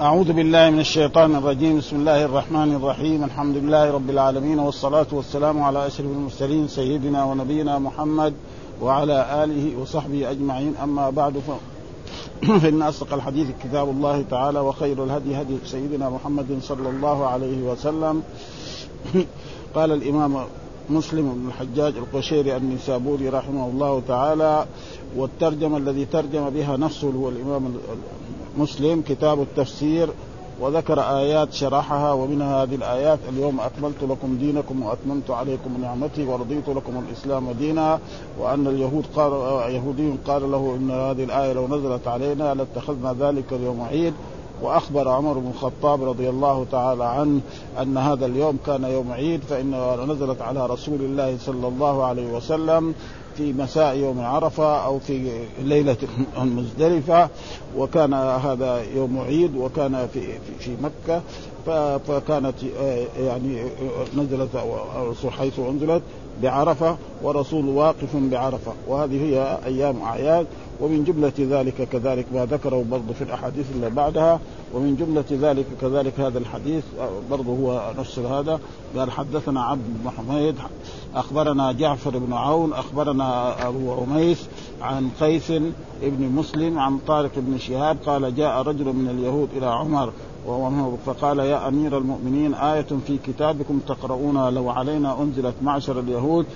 أعوذ بالله من الشيطان الرجيم. بسم الله الرحمن الرحيم. الحمد لله رب العالمين والصلاة والسلام على أشرف المرسلين سيدنا ونبينا محمد وعلى آله وصحبه أجمعين. أما بعد ف... فإن أصدق الحديث كتاب الله تعالى وخير الهدي هدي سيدنا محمد صلى الله عليه وسلم. قال الإمام مسلم بن الحجاج القشيري النسابوري رحمه الله تعالى والترجمة الذي ترجم بها نفسه هو الإمام مسلم كتاب التفسير وذكر آيات شرحها ومنها هذه الآيات اليوم أكملت لكم دينكم وأتممت عليكم نعمتي ورضيت لكم الإسلام دينا وأن اليهود قال يهودي قال له إن هذه الآية لو نزلت علينا لاتخذنا ذلك اليوم عيد. وأخبر عمر بن الخطاب رضي الله تعالى عنه أن هذا اليوم كان يوم عيد فإن نزلت على رسول الله صلى الله عليه وسلم في مساء يوم عرفة أو في ليلة المزدلفة وكان هذا يوم عيد وكان في في مكة فكانت يعني نزلت حيث أنزلت بعرفة ورسول واقف بعرفة. وهذه هي أيام أعياد. ومن جملة ذلك كذلك ما ذكره برضه في الأحاديث اللي بعدها. ومن جملة ذلك كذلك هذا الحديث برضه هو نفس هذا. قال حدثنا عبد بن حميد أخبرنا جعفر بن عون أخبرنا أبو عميس عن قيس بن مسلم عن طارق بن شهاب قال جاء رجل من اليهود إلى عمر فقال يا أمير المؤمنين آية في كتابكم تقرؤونها لو علينا أنزلت معشر اليهود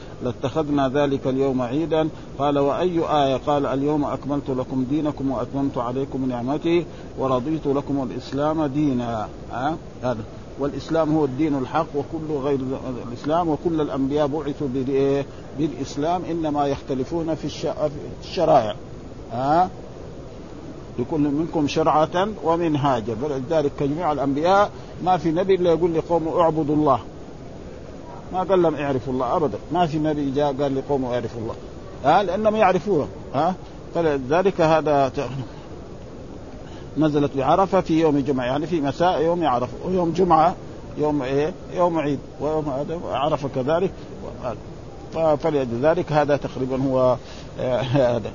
لاتخذنا ذلك اليوم عيدا. قال وأي آية؟ قال اليوم أكملت لكم دينكم وأتممت عليكم نعمتي ورضيت لكم الإسلام دينا. هذا. والإسلام هو الدين الحق وكل غير الإسلام وكل الأنبياء بعثوا بالإسلام إنما يختلفون في الشرائع. ها؟ لكل منكم شرعة ومنهاجا. فلذلك جميع الأنبياء ما في نبي إلا يقول لقوم اعبدوا الله. ما قال لهم اعرفوا الله أبدا. ما في نبي جاء قال لقوم اعرفوا الله. ها؟ لأنهم يعرفوه. ها؟ فلذلك هذا نزلت بعرفة في يوم الجمعة. يعني في مساء يوم عرفة ويوم جمعة يوم إيه؟ يوم عيد. ويوم هذا عرفه كذلك. فلذلك هذا تقريبا هو هذا.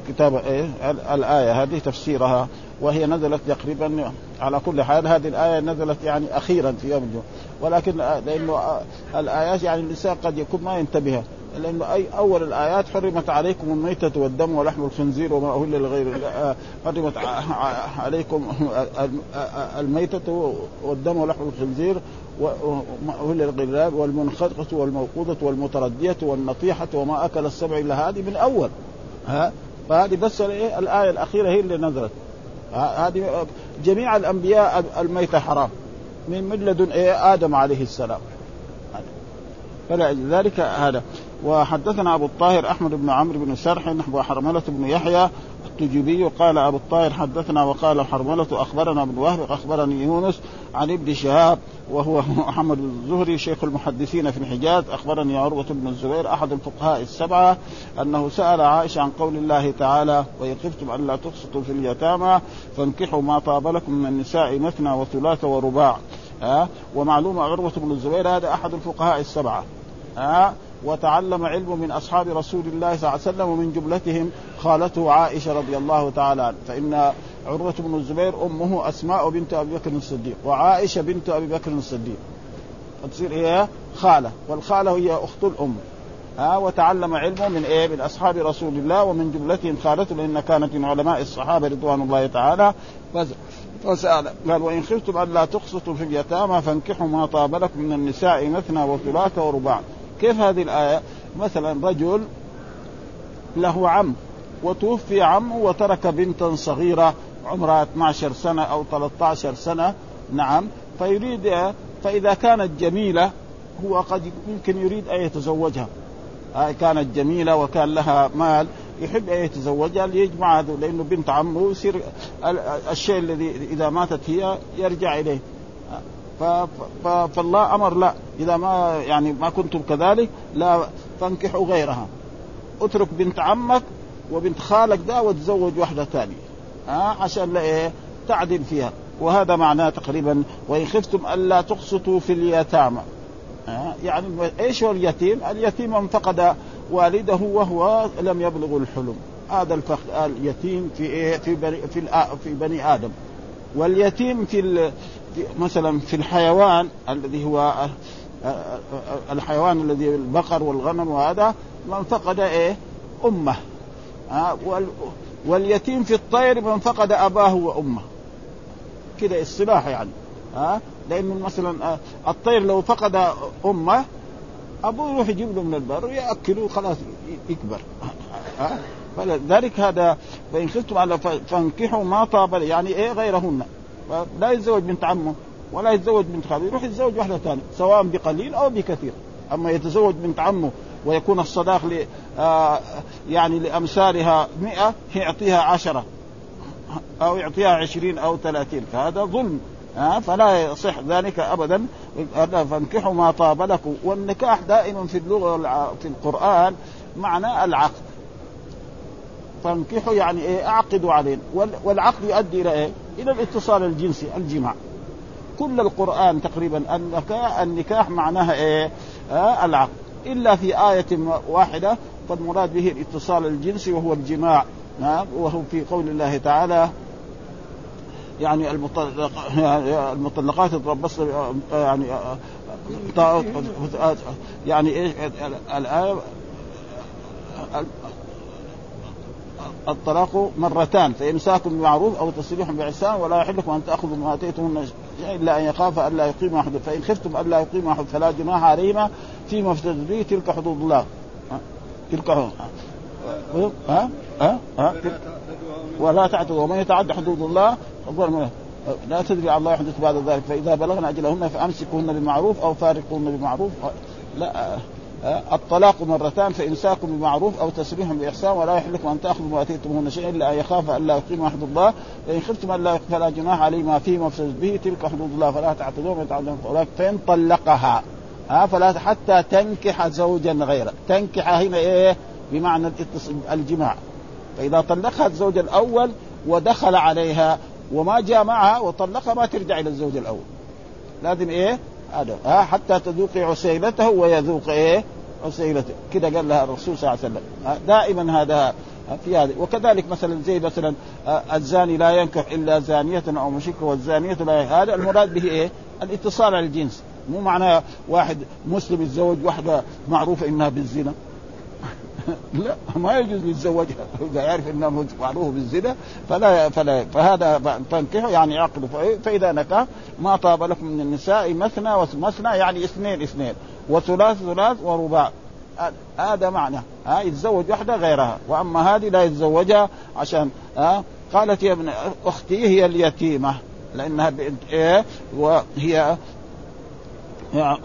كتاب إيه؟ الآية هذه تفسيرها وهي نزلت تقريبا على كل حال. هذه الآية نزلت يعني أخيرا في يوم الجمعة. ولكن لأنه الآيات يعني الإنسان قد يكون ما ينتبه لأنه أي أول الآيات حرمت عليكم الميتة والدم ولحم الخنزير وما أهل لغير حرمت عليكم الميتة والدم ولحم الخنزير وما أهل لغير والمنخرقة والموقوذة والمتردية والنطيحة وما أكل السبع إلا هذه من أول. ها؟ فهذه بس الآية الأخيرة هي اللي نزلت. هذه جميع الأنبياء الميتة حرام. من من لدن إيه آدم عليه السلام. فلذلك هذا. وحدثنا أبو الطاهر أحمد بن عمرو بن سرح وحرملة بن يحيى التجيبي قال أبو الطاهر حدثنا وقال حرملة أخبرنا ابن وهب أخبرني يونس عن ابن شهاب وهو محمد الزهري شيخ المحدثين في الحجاز. أخبرني عروة بن الزبير أحد الفقهاء السبعة أنه سأل عائشة عن قول الله تعالى وان خفتم الا تقسطوا في اليتامى فانكحوا ما طاب لكم من النساء مثنى وثلاث ورباع. ها ومعلوم عروة بن الزبير هذا أحد الفقهاء السبعة. ها وتعلم علم من أصحاب رسول الله صلى الله عليه وسلم ومن جملتهم خالته عائشة رضي الله تعالى عنها. فإن عروة بن الزبير أمه أسماء بنت أبي بكر الصديق وعائشة بنت أبي بكر الصديق. تصير هي خالة والخالة هي أخت الأم. ها وتعلم علمه من إيه؟ من أصحاب رسول الله ومن جملتهم خالته لأن كانت من علماء الصحابة رضوان الله تعالى. فسأل قال وإن خفتم ألا تقسطوا في اليتامى فانكحوا ما طاب لكم من النساء مثنى وثلاث ورباع. كيف هذه الآية؟ مثلا رجل له عم وتوفي عمه وترك بنتا صغيرة عمرها 12 سنة أو 13 سنة نعم. فيريد فإذا كانت جميلة هو قد يمكن يريد أن يتزوجها. كانت جميلة وكان لها مال يحب أن يتزوجها ليجمع هذا لأنه بنت عمه يصير الشيء الذي إذا ماتت هي يرجع إليه. فالله أمر لا. إذا ما يعني ما كنتم كذلك لا تنكحوا غيرها. اترك بنت عمك وبنت خالك ده وتزوج واحدة ثانية. ها؟ عشان لا إيه؟ تعدل فيها. وهذا معناه تقريبا وإن خفتم ألا تقسطوا في اليتامى. يعني إيش هو اليتيم؟ اليتيم من فقد والده وهو لم يبلغ الحلم. هذا الفخ... اليتيم في إيه؟ في بني في, في بني آدم. واليتيم في مثلا في الحيوان الذي هو الحيوان الذي البقر والغنم وهذا من فقد إيه؟ أمه. واليتيم في الطير من فقد أباه وأمه. كده اصطلاح يعني. ها لأنه مثلا الطير لو فقد أمه أبوه يروح يجيب له من البر ياكله خلاص يكبر. ها فلذلك هذا فإن خفتم على فانكحوا ما طاب يعني إيه غيرهن. لا يتزوج بنت عمه. ولا يتزوج بنت خاله يروح يتزوج واحدة ثانية سواء بقليل أو بكثير. أما يتزوج بنت عمه ويكون الصداق ل آه يعني لأمثالها 100 يعطيها عشرة أو يعطيها عشرين أو ثلاثين. فهذا ظلم ها؟ فلا يصح ذلك ابدا. فانكحوا ما طاب لكم. والنكاح دائما في اللغة في القرآن معنى العقد. فانكحوا يعني إيه أعقدوا عليه والعقد يؤدي إلى إيه؟ إلى الاتصال الجنسي الجماع. كل القرآن تقريبا النكاح معناها إيه؟ آه العقد. إلا في آية واحدة فالمراد به الاتصال الجنسي وهو الجماع. آه وهو في قول الله تعالى يعني المطلقات يتربصن يعني يعني إيش؟ الايه الطلاق مرتان فامساك بمعروف أو تسريح باحسان ولا يحل لكم أن تأخذوا ما اتيتمون إلا أن يخاف الا يقيموا حدود فإن خفتم الا يقيموا حدود فلا جناح عليهما فيما افتدت به تلك حدود الله. تلك حدود ها؟ ها؟ ها؟ ولا تعتدوا ومن يتعد حدود الله لا تدري على الله يحدث بعد ذلك فإذا بلغن أجلهن فأمسكوهن بمعروف أو فارقوهن بمعروف لا الطلاق مرتان فإمساك بمعروف أو تسريح بإحسان ولا يحل لكم أن تأخذوا ما آتيتموهن شيئا إلا أن يخاف الا يقيم حدود الله. فإن خفتم الا فلا جناح عليه ما فيه مفسد به. تلك حدود الله فلا تعتدوا من يتعدون فإن طلقها ها فلا حتى تنكح زوجا غيره تنكح هنا إيه؟ بمعنى الجماع. فإذا طلقها الزوج الأول ودخل عليها وما جاء معها وطلقها ما ترجع إلى الزوج الأول. لازم إيه؟ هذا. ها حتى تذوقي عسيلته ويذوق إيه؟ عسيلته كده قال لها الرسول صلى الله عليه وسلم. دائما هذا في هذا وكذلك مثلا زي مثلا الزاني لا ينكح إلا زانية أو مشركه والزانية لا هذا المراد به إيه؟ الاتصال على الجنس. مو معناه واحد مسلم يتزوج واحدة معروفة إنها بالزنا. لا ما يجوز يتزوجها إذا يعرف إنه معروف بالزنا فلا فلا فهذا تنكحه يعني عقد فإذا نكح ما طاب لكم من النساء مثنى ومثنى يعني اثنين اثنين. وثلاث ثلاث ورباع. هذا معنى. ها يتزوج واحدة غيرها. وأما هذه لا يتزوجها عشان ها قالت يا ابن أختي هي اليتيمة. لأنها بنت إيه؟ وهي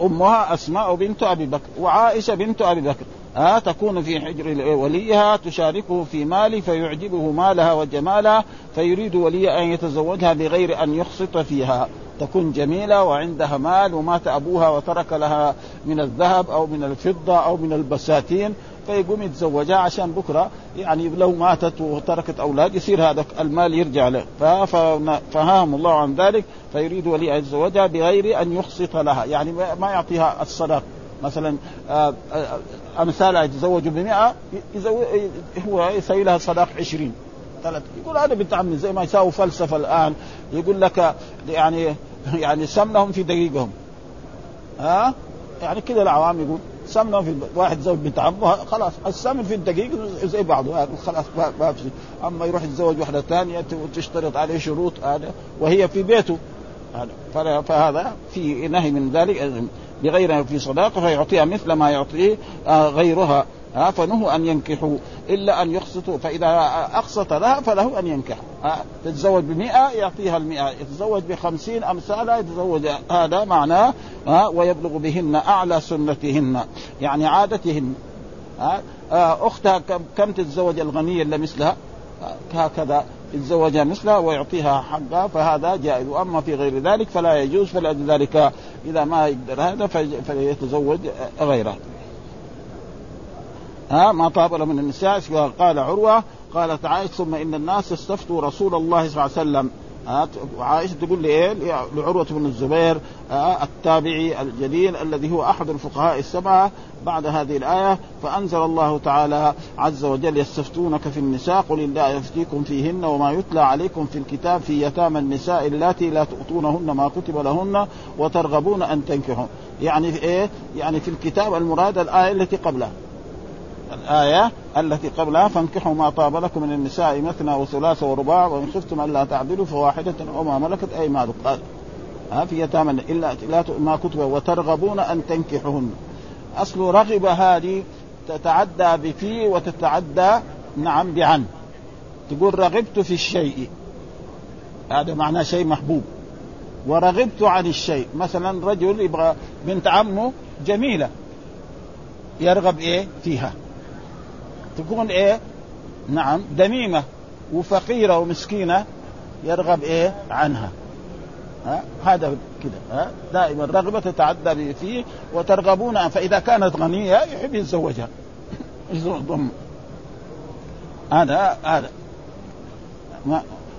أمها أسماء بنت أبي بكر وعائشة بنت أبي بكر. ها تكون في حجر وليها تشاركه في ماله فيعجبه مالها وجمالها فيريد ولي أن يتزوجها بغير أن يخسط فيها. تكون جميلة وعندها مال ومات أبوها وترك لها من الذهب أو من الفضة أو من البساتين فيقوم يتزوجها عشان بكرة. يعني لو ماتت وتركت أولاد يصير هذا المال يرجع له. ففهمهم الله عن ذلك فيريد ولي أن يتزوجها بغير أن يخسط لها. يعني ما يعطيها الصداق مثلا آه، آه، امثالها يتزوجوا ب 100 هو يسوي لها صداق 20 ثلاث يقول هذا بنت عمي زي ما يساووا فلسفة الآن يقول لك يعني يعني سمنهم في دقيقهم. ها؟ يعني كذا العوام يقول سمنهم في واحد زوج بنت عمه خلاص السمن في الدقيق زي بعضه خلاص ما في أما يروح يتزوج واحدة ثانية وتشترط عليه شروط هذا وهي في بيته فهذا في نهي من ذلك. بغير في صداقة فيعطيها مثل ما يعطيه آه، غيرها. ها فنهوا أن ينكحوا. إلا أن يقسطوا. فإذا أقسط لها فله أن ينكح. تتزوج بمئة يعطيها المئة. يتزوج بخمسين أمثالها يتزوج هذا معناه ويبلغ بهن أعلى سنتهن يعني عادتهن. ها أختها كم تتزوج الغنية اللي مثلها؟ هكذا. يتزوجها مثلها ويعطيها حقها فهذا جائز. وأما في غير ذلك فلا يجوز فلذلك إذا ما يقدر هذا فليتزوج غيره. ها ما طاب من النساء قال عروة قالت عائشة ثم إن الناس استفتوا رسول الله صلى الله عليه وسلم. وعائشه تقول لايه؟ لعروة بن الزبير التابعي الجليل الذي هو أحد الفقهاء السبعة بعد هذه الآية فأنزل الله تعالى عز وجل يستفتونك في النساء قل الله يفتيكم فيهن وما يتلى عليكم في الكتاب في يتامى النساء اللاتي لا تؤتونهن ما كتب لهن وترغبون أن تنكحوا يعني في إيه؟ يعني في الكتاب المراد الآية التي قبلها الآية التي قبلها فانكحوا ما طاب لكم من النساء مثنى وثلاث ورباع وإن خفتم ألا تعدلوا فواحدة أو ما ملكت أيمانكم. قال ها في يتامى إلا لا ما كتب وترغبون أن تنكحوهن أصل رغب هذه تتعدى بفي وتتعدى نعم بعن. تقول رغبت في الشيء. هذا معناه شيء محبوب. ورغبت عن الشيء. مثلا رجل يبغى بنت عمه جميلة. يرغب إيه؟ فيها. تكون إيه؟ نعم دميمة وفقيرة ومسكينة يرغب إيه؟ عنها. ها؟ هذا كده ها؟ دائما الرغبة تتعدى فيه وترغبون فإذا كانت غنية يحب يتزوجها. ضم هذا هذا.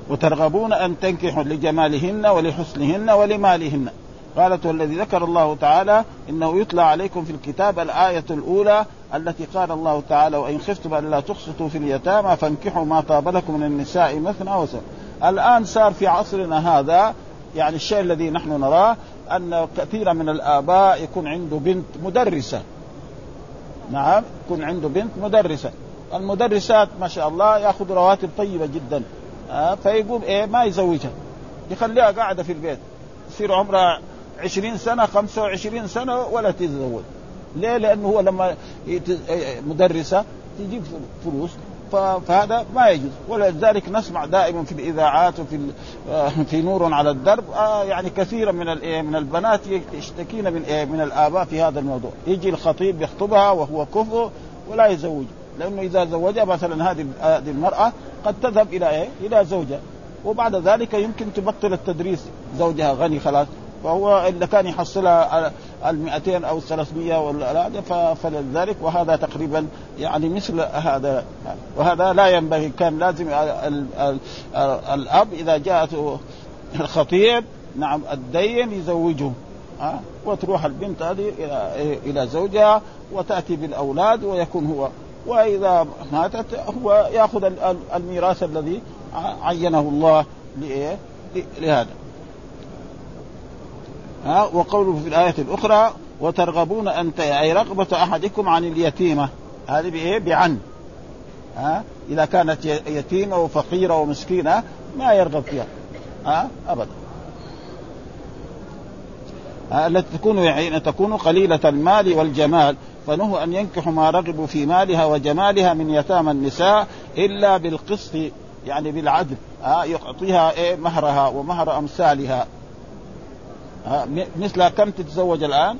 وترغبون أن تنكحوا لجمالهن ولحسنهن ولمالهن. قالت والذي ذكر الله تعالى إنه يتلى عليكم في الكتاب الآية الأولى التي قال الله تعالى وإن خفتم ان لا تقسطوا في اليتامى فانكحوا ما طاب لكم من النساء مثنى وسبع. الآن صار في عصرنا هذا يعني الشيء الذي نحن نراه أن كثيرا من الآباء يكون عنده بنت مدرسة. نعم يكون عنده بنت مدرسة. المدرسات ما شاء الله يأخذ رواتب طيبة جدا. آه فيقوم إيه ما يزوجها. يخليها قاعدة في البيت. يصير عمرها عشرين سنة خمسة وعشرين سنة ولا تتزوج ليه؟ لأنه هو لما مدرسة تجيب فلوس فهذا ما يجوز. ولذلك نسمع دائما في الإذاعات وفي في نور على الدرب آه يعني كثيرا من من البنات يشتكين من من الآباء في هذا الموضوع. يجي الخطيب يخطبها وهو كفء ولا يزوج لأنه إذا زوجها مثلا هذه هذه المرأة قد تذهب إلى إيه؟ إلى زوجها. وبعد ذلك يمكن تبطل التدريس. زوجها غني خلاص. فهو إذا كان يحصلها ال 200 أو 300 ولا هذا فلذلك وهذا تقريبا يعني مثل هذا. وهذا لا ينبغي كان لازم ال ال الأب إذا جاءته الخطيب نعم الدين يزوجه وتروح البنت هذه إلى إلى زوجها وتأتي بالأولاد ويكون هو. وإذا ماتت هو يأخذ الميراث الذي عينه الله لهذا. ها وقوله في الآية الأخرى وترغبون أن أي رغبة أحدكم عن اليتيمة. هذه بإيه؟ بعن. ها إذا كانت يتيمة وفقيرة ومسكينة ما يرغب فيها. ها أبدا. التي تكون يعني تكون قليلة المال والجمال فنهوا أن ينكحوا ما رغبوا في مالها وجمالها من يتامى النساء إلا بالقسط يعني بالعدل. ها يعطيها إيه؟ مهرها ومهر أمثالها. مثل كم تتزوج الآن؟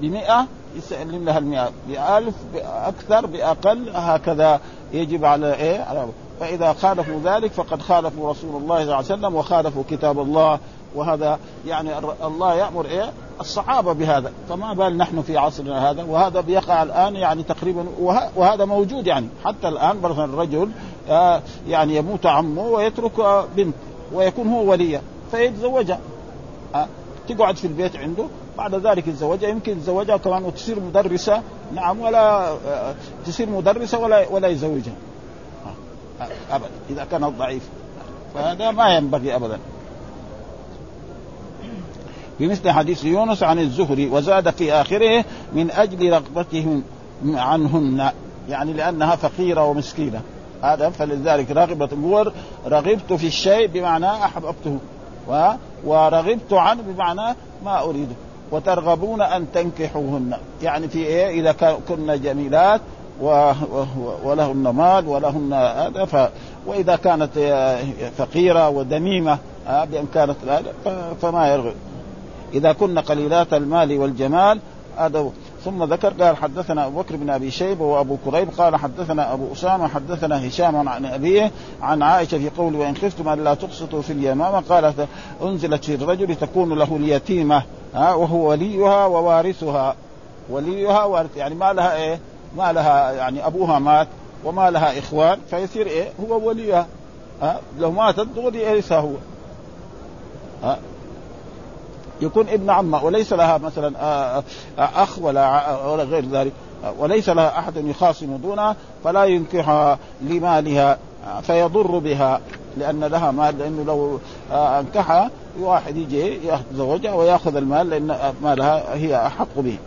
بمئة يسلم لها المئة. بألف بأكثر بأقل هكذا يجب على إيه؟ على فإذا خالفوا ذلك فقد خالفوا رسول الله صلى الله عليه وسلم وخالفوا كتاب الله. وهذا يعني الله يأمر إيه؟ الصحابة بهذا. فما بال نحن في عصرنا هذا؟ وهذا بيقع الآن يعني تقريبا وهذا موجود يعني. حتى الآن مثلا الرجل آه، يعني يموت عمه ويترك آه، بنت ويكون هو وليه فيتزوجها. آه، تقعد في البيت عنده. بعد ذلك يتزوجها يمكن يتزوجها كمان وتصير مدرسة. نعم ولا تصير مدرسة ولا ولا يزوجها. أبدا. إذا كانت ضعيفة فهذا ما ينبغي أبدا. بمثل حديث يونس عن الزهري وزاد في آخره من أجل رغبتهم عنهن يعني لأنها فقيرة ومسكينة. هذا فلذلك رغبة رغبت في الشيء بمعنى أحببته. ورغبت عنه بمعنى ما أريده. وترغبون أن تنكحوهن. يعني في إيه؟ إذا كن جميلات ولهن مال ولهن هذا ف وإذا كانت فقيرة ودميمه بأن كانت فما يرغب. إذا كن قليلات المال والجمال هذا ثم ذكر قال حدثنا أبو بكر بن أبي شيبه وابو كريب قال حدثنا أبو أسامة حدثنا هشام عن أبيه عن عائشة في قول وإن خفتم ان لا تقسطوا في اليمامة قالت أنزلت في الرجل تكون له اليتيمة ها وهو وليها ووارثها وليها وارث يعني ما لها إيه؟ ما لها يعني أبوها مات وما لها إخوان فيصير إيه؟ هو وليها ها لو ماتت دغري يرثها هو يكون ابن عمه وليس لها مثلا أخ ولا ولا غير ذلك. وليس لها أحد يخاصم دونها فلا ينكحها لمالها فيضر بها لأن لها مال لأنه لو انكحها واحد يجي يتزوجها ويأخذ المال لأن مالها هي أحق به.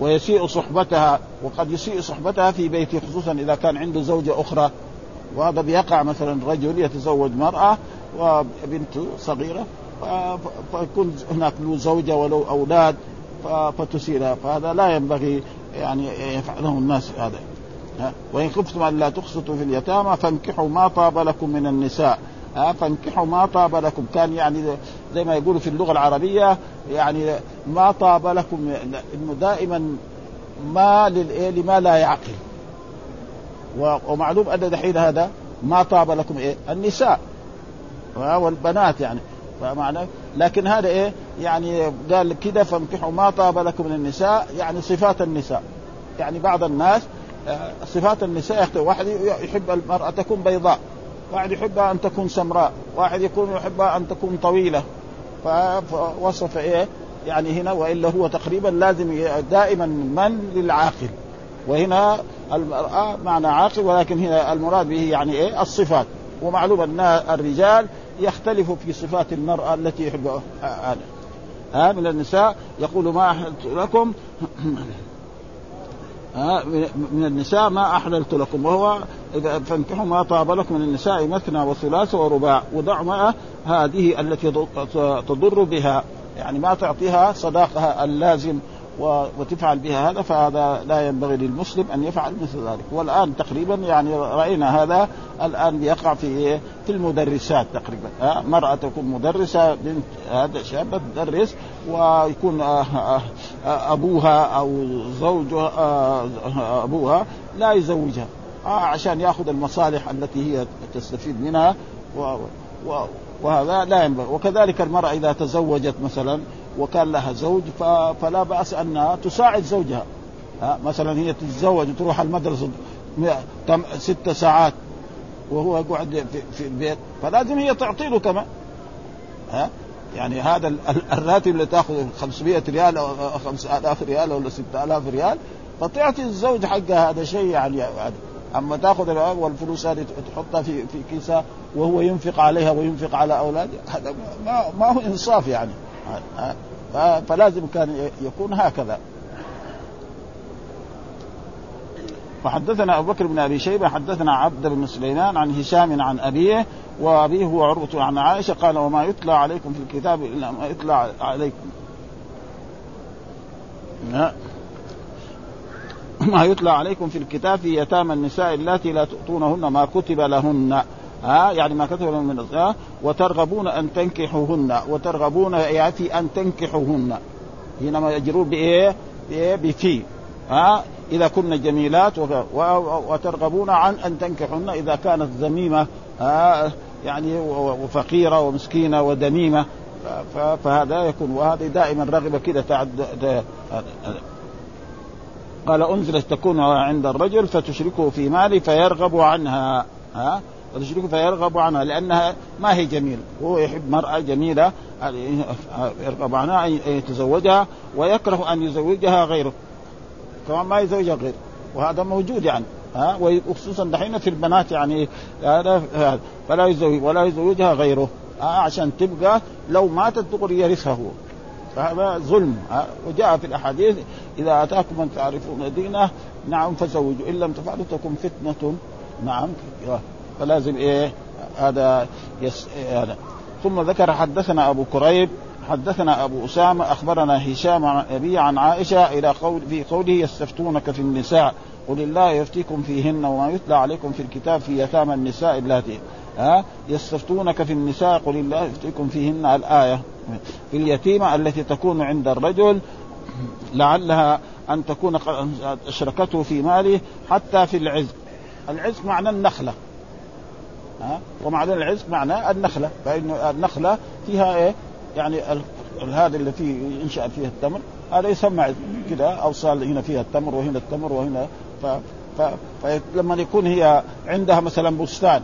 ويسيء صحبتها وقد يسيء صحبتها في بيته خصوصا إذا كان عنده زوجة أخرى. وهذا بيقع مثلا رجل يتزوج مرأة وبنت صغيرة. فيكون هناك له زوجة ولو أولاد فتسيرها فهذا لا ينبغي يعني يفعله الناس هذا. وإن خفتم أن لا تقسطوا في اليتامى فانكحوا ما طاب لكم من النساء. فانكحوا ما طاب لكم. كان يعني زي ما يقولوا في اللغة العربية يعني ما طاب لكم إنه دائما ما لما لا يعقل. ومعلوم أن دحين هذا ما طاب لكم إيه؟ النساء. والبنات يعني. فمعنى لكن هذا إيه؟ يعني قال كده فانكحوا ما طاب لكم من النساء يعني صفات النساء. يعني بعض الناس آه، صفات النساء يختلف واحد يحب المرأة تكون بيضاء واحد يحبها أن تكون سمراء واحد يكون يحبها أن تكون طويلة. فوصف إيه؟ يعني هنا وإلا هو تقريبا لازم دائما من للعاقل. وهنا المرأة معنى عاقل ولكن هنا المراد به يعني إيه؟ الصفات. ومعلوم أن الرجال يختلف في صفات المرأة التي يحبها هذا. ها من النساء يقول ما أحللت لكم. من النساء ما أحللت لكم. وهو فانكحوا ما طاب لكم من النساء مثنى وثلاث ورباع. مع هذه التي تضر بها. يعني ما تعطيها صداقها اللازم. وتفعل بها هذا فهذا لا ينبغي للمسلم أن يفعل مثل ذلك. والآن تقريبا يعني رأينا هذا الآن يقع في في المدرسات تقريبا. ها مرأة تكون مدرسة بنت هذا شابه تدرس ويكون آه، آه، آه، أبوها أو زوجها أبوها لا يزوجها عشان يأخذ المصالح التي هي تستفيد منها. و وهذا لا ينبغي. وكذلك المرأة إذا تزوجت مثلا وكان لها زوج فلا بأس أنها تساعد زوجها. ها مثلا هي تتزوج وتروح المدرسة ست ساعات وهو يقعد في البيت فلازم هي تعطي له كمان. ها يعني هذا الراتب اللي تاخذ 500 ريال أو 5000 ريال ولا 6000 ريال فتعطي الزوج حقها هذا شيء يعني أما تأخذ والفلوس هذه تحطها في في كيسها وهو ينفق عليها وينفق على أولاده هذا ما, ما هو إنصاف يعني. فلازم كان يكون هكذا. وحدثنا أبو بكر بن أبي شيبة حدثنا عبد بن سليمان عن هشام عن أبيه وأبيه هو عروة عن عائشة قال وما يتلى عليكم في الكتاب إلا ما يتلى عليكم. ما يتلى عليكم في الكتاب في يتامى النساء اللاتي لا تؤتونهن ما كتب لهن. ها؟ يعني ما كتب من ها وترغبون أن تنكحوهن. وترغبون في أن تنكحوهن. حينما يجرون بإيه؟ بإيه؟ بفي ها؟ إذا كن جميلات وترغبون عن أن تنكحوهن إذا كانت ذميمه ها؟ يعني وفقيرة ومسكينة ودميمة فهذا يكون. وهذه دائما رغبة كذا تعد قال أنزلت تكون عند الرجل فتشركه في ماله فيرغب عنها. ها؟ فتشركه فيرغب عنها لأنها ما هي جميلة. هو يحب مرأة جميلة يرغب عنها أن يتزوجها ويكره أن يزوجها غيره. كمان ما يزوجها غيره. وهذا موجود يعني ها؟ وخصوصا دحين في البنات يعني هذا فلا يزوج ولا يزوجها غيره عشان تبقى لو ماتت دغري يرثها هو. فهذا ظلم وجاء في الأحاديث إذا آتاكم من تعرفون دينه نعم فزوجوا. إن لم تفعلوا تكن فتنة. نعم فلازم إيه؟ هذا يس هذا. ثم ذكر حدثنا أبو كريب حدثنا أبو أسامة أخبرنا هشام عن أبي عن عائشة إلى قول في قوله يستفتونك في النساء قل الله يفتيكم فيهن وما يتلى عليكم في الكتاب في يتامى النساء اللاتي ها؟ يستفتونك في النساء قل الله يفتيكم فيهن الآية. في اليتيمة التي تكون عند الرجل لعلها أن تكون أشركته في ماله حتى في العزق العزق معنى النخلة. ها؟ ومعنى العزق معنى النخلة فإن النخلة فيها إيه؟ يعني هذا اللي فيه ينشأ فيها التمر هذا يسمى كذا أوصال هنا فيها التمر وهنا التمر وهنا ف... ف... فلما يكون هي عندها مثلا بستان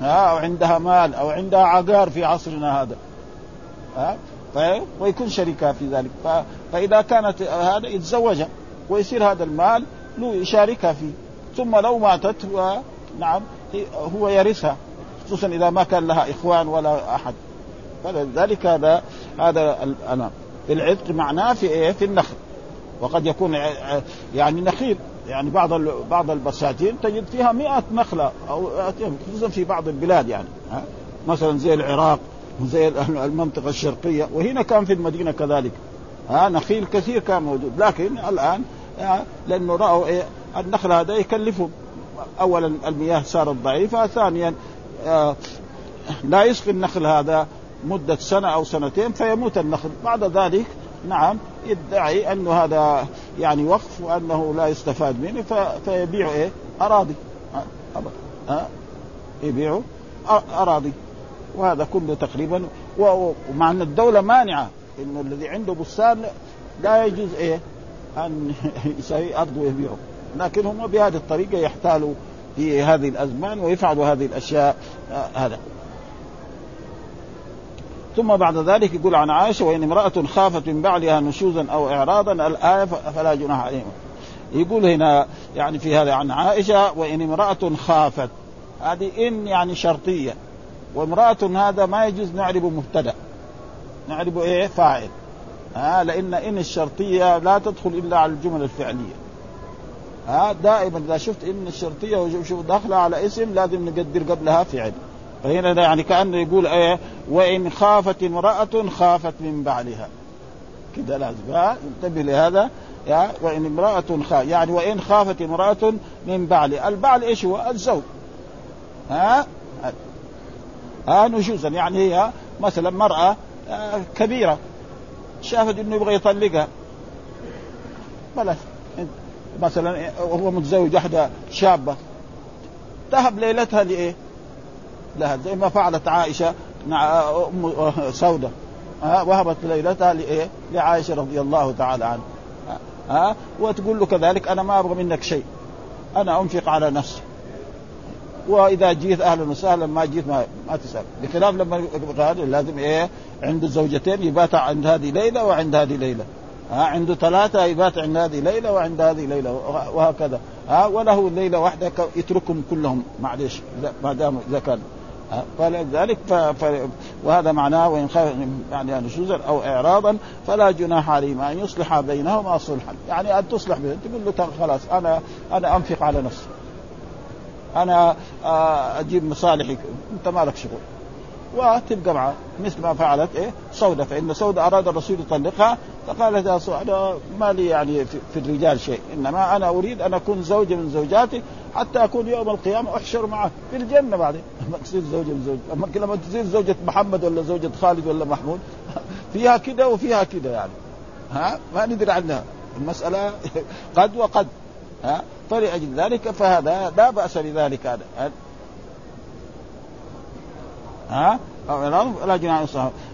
ها؟ أو عندها مال أو عندها عقار في عصرنا هذا ها؟ ويكون شريكها في ذلك فإذا كانت هذا يتزوجها ويصير هذا المال له يشاركها فيه ثم لو ماتت نعم. هو يرثها خصوصا إذا ما كان لها إخوان ولا أحد. فلذلك هذا هذا الامام العتق معناه في إيه؟ في النخل. وقد يكون يعني نخيل. يعني بعض بعض البساتين تجد فيها مئة نخلة أو خصوصا في بعض البلاد يعني؟ مثلا زي العراق وزي المنطقة الشرقية. وهنا كان في المدينة كذلك. ها؟ نخيل كثير كان موجود. لكن الآن لأنه رأوا إيه؟ النخل هذا يكلفهم. أولا المياه صارت ضعيفة ثانيا آه، لا يسقي النخل هذا مدة سنة أو سنتين فيموت النخل. بعد ذلك نعم يدعي أنه هذا يعني وقف وأنه لا يستفاد منه فيبيع إيه؟ أراضي. ها يبيعوا أراضي. وهذا كله تقريبا ومع أن الدولة مانعة إنه الذي عنده بستان لا يجوز إيه؟ أن يسوي أرض ويبيعه. لكن هم بهذه الطريقة يحتالوا في هذه الأزمان ويفعلوا هذه الأشياء آه هذا. ثم بعد ذلك يقول عن عائشة وإن امرأة خافت من بعلها نشوزا أو اعراضا الآية فلا جناح عليهم يقول هنا يعني في هذا عن عائشة وإن امرأة خافت. هذه إن يعني شرطية. وامرأة هذا ما يجوز نعرب مبتدأ. نعرب إيه؟ فاعل. ها لأن إن الشرطية لا تدخل إلا على الجمل الفعلية. ها دائما إذا شفت إن الشرطية وشوف داخلة على اسم لازم نقدر قبلها فعل. فهنا يعني كأنه يقول إيه وإن خافت امرأة خافت من بعلها كده لازم انتبه لهذا يا وإن امرأة خاف يعني وإن خافت امرأة من بعلها البعل إيش هو؟ الزوج. ها؟ ها نشوزا يعني هي مثلا مرأة آه، كبيرة شافت إنه يبغى يطلقها. بلاش مثلا وهو متزوج واحدة شابة. تهب ليلتها لإيه؟ لها زي ما فعلت عائشة مع أم سودة. وهبت ليلتها لإيه؟ لعائشة رضي الله تعالى عنها. ها وتقول له كذلك أنا ما أبغى منك شيء. أنا أنفق على نفسي. وإذا جيت أهلا وسهلا ما جيت ما, ما تسأل. بخلاف لما لازم إيه؟ عنده زوجتين يبات عند هذه ليلة وعند هذه ليلة. ها عنده ثلاثة يبات عند هذه ليلة وعند هذه ليلة وهكذا. ها وله ليلة واحدة يتركهم كلهم. معلش ما دام إذا كان فلذلك ف... ف... وهذا معناه وإن خاف يعني نشوزا أو إعراضا فلا جناح عليهما أن يصلح بينهما صلحا. يعني أن تصلح بينهما تقول له خلاص أنا أنا أنفق على نفسي. أنا أجيب مصالحي أنت مالك شغل. وتبقى معه مثل ما فعلت إيه؟ سودة. فإن سودة أراد الرسول يطلقها فقالت يا سودة ما لي يعني في, الرجال شيء. إنما أنا أريد أن أكون زوجة من زوجاتي حتى أكون يوم القيامة أحشر معه في الجنة بعدين. لما تصير زوجة من زوج أما لما تصير زوجة محمد ولا زوجة خالد ولا محمود فيها كده وفيها كده يعني. ها؟ ما ندري عنها. المسألة قد وقد. ها؟ فلأجل ذلك فهذا لا بأس بذلك. هذا ها؟ لا جناح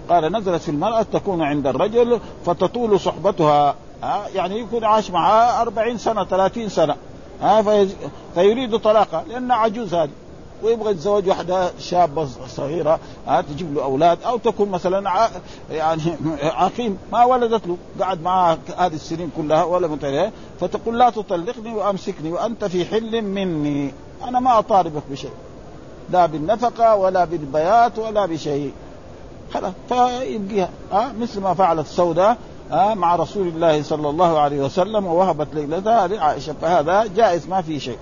قال نزلت في المرأة تكون عند الرجل فتطول صحبتها ها؟ يعني يكون عاش معها أربعين سنة ثلاثين سنة ها؟ فيريد طلاقها لأنها عجوز هذه. ويبغى يتزوج واحدة شابة صغيرة ها؟ تجيب له أولاد أو تكون مثلا ع... يعني عقيم. ما ولدت له قعد معها هذه السنين كلها ولا متعليه فتقول لا تطلقني وأمسكني وأنت في حل مني. أنا ما أطالبك بشيء. لا بالنفقة ولا بالبيات ولا بشيء. خلاص فيبقيها ها مثل ما فعلت سوداء ها مع رسول الله صلى الله عليه وسلم ووهبت ليلتها لعائشة فهذا جائز ما في شيء.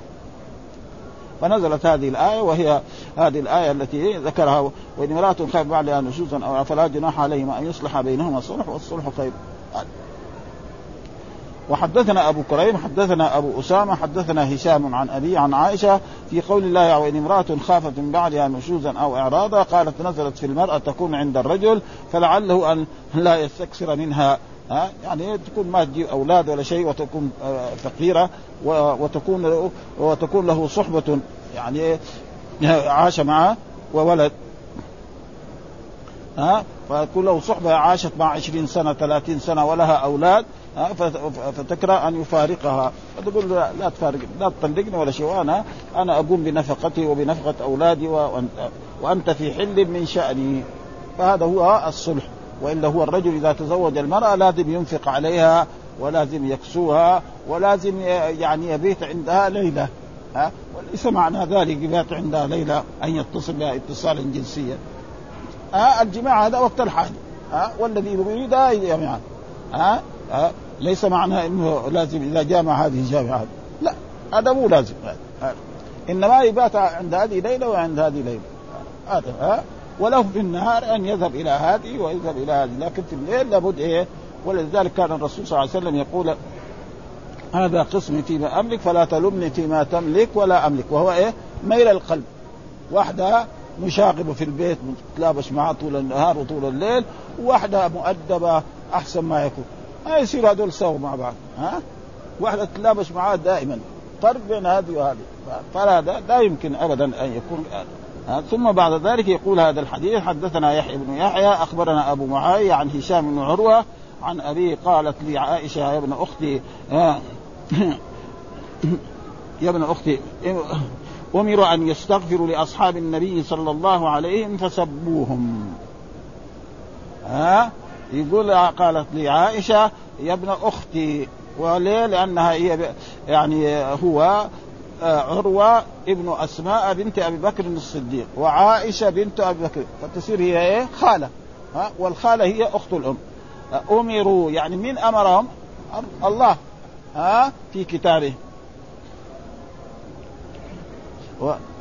فنزلت هذه الآية وهي هذه الآية التي ذكرها وإن امرأة خاف بعدها نشوزا أو فلا جناح عليهما أن يصلح بينهما صلح والصلح خير. وحدثنا أبو كريم حدثنا أبو أسامة حدثنا هشام عن أبي عن عائشة في قول الله وان امرأة خافت من بعدها نشوزا أو إعراضا قالت نزلت في المرأة تكون عند الرجل فلعله أن لا يستكثر منها ها؟ يعني تكون ما تجيب أولاد ولا شيء وتكون آه، فقيرة وتكون وتكون له صحبة يعني عاش معه وولد ها؟ فيكون له صحبة عاشت مع عشرين سنة ثلاثين سنة ولها أولاد فتكره أن يفارقها. فتقول لا, لا تفارق لا تطلقني ولا شيء. وأنا أنا أقوم بنفقتي وبنفقة أولادي وأنت, وأنت في حل من شأني. فهذا هو الصلح. وإلا هو الرجل إذا تزوج المرأة لازم ينفق عليها ولازم يكسوها ولازم يعني يبيت عندها ليلة. ها؟ وليس معنى ذلك يبات عندها ليلة أن يتصل بها اتصالا جنسيا. ها؟ الجماع هذا وقت الحاجة ها؟ والذي يريد جميعا ها, ها؟ ليس معنى إنه لازم إذا جامع هذه الجامعة لا هذا مو لازم. ها. إنما يبات عند هذه ليلة وعند هذه ليلة. هذا ها؟ وله في النهار أن يذهب إلى هذه ويذهب إلى هذه. لكن في الليل لابد إيه؟ ولذلك كان الرسول صلى الله عليه وسلم يقول هذا قسمي فيما أملك فلا تلمني فيما تملك ولا أملك. وهو إيه؟ ميل القلب. واحدة مشاغبه في البيت متلابش معها طول النهار وطول الليل. وواحده مؤدبة أحسن ما يكون. ما يصير هذول سوا مع بعض ها؟ واحدة تتلابش معها دائما. فرق بين هذه وهذه. فهذا لا يمكن ابدا أن يكون ثم بعد ذلك يقول هذا الحديث حدثنا يحيى بن يحيى أخبرنا أبو معاوية عن هشام بن عروة عن أبيه قالت لي عائشة يا ابن أختي يا ابن أختي امروا أن يستغفروا لأصحاب النبي صلى الله عليه وسلم فسبوهم ها؟ يقول قالت لي عائشة يا ابن أختي وليه؟ لأنها هي يعني هو عروة ابن أسماء بنت أبي بكر الصديق وعائشة بنت أبي بكر. فتصير هي إيه؟ خالة. ها؟ والخالة هي أخت الأم. أمروا يعني مين أمرهم؟ الله. ها؟ في كتابه.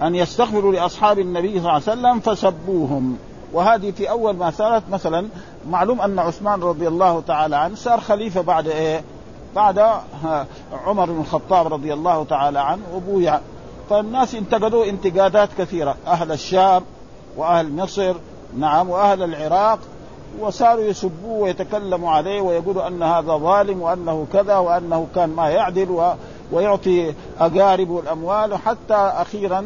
أن يستغفروا لأصحاب النبي صلى الله عليه وسلم فسبوهم. وهذه في أول ما صارت مثلا معلوم أن عثمان رضي الله تعالى عنه صار خليفة بعد إيه؟ بعد عمر بن الخطاب رضي الله تعالى عنه وأبويا. فالناس انتقدوا انتقادات كثيرة أهل الشام وأهل مصر نعم وأهل العراق وصاروا يسبوه ويتكلموا عليه ويقولوا أن هذا ظالم وأنه كذا وأنه كان ما يعدل ويعطي أقاربه الأموال حتى أخيرا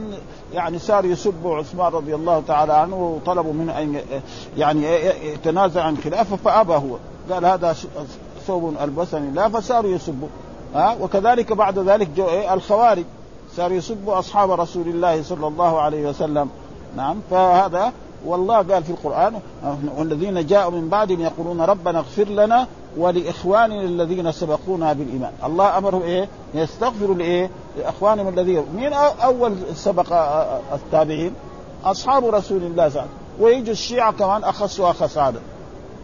يعني صار يسبوا عثمان رضي الله تعالى عنه وطلبوا منه أن يعني يتنازع عن خلافه فأبى هو. قال هذا ثوب ألبسني. لا فصاروا يسبوا ها؟ وكذلك بعد ذلك جو إيه الخوارج. صاروا يسبوا أصحاب رسول الله صلى الله عليه وسلم. نعم فهذا والله قال في القرآن والذين جاءوا من بعدهم يقولون ربنا اغفر لنا ولاخواننا الذين سبقونا بالإيمان. الله أمرهم إيه؟ يستغفروا لإيه؟ لإخوانهم الذين مين أول سبق التابعين؟ أصحاب رسول الله صلى الله عليه وسلم. ويجوا الشيعة كمان اخس واخس هذا.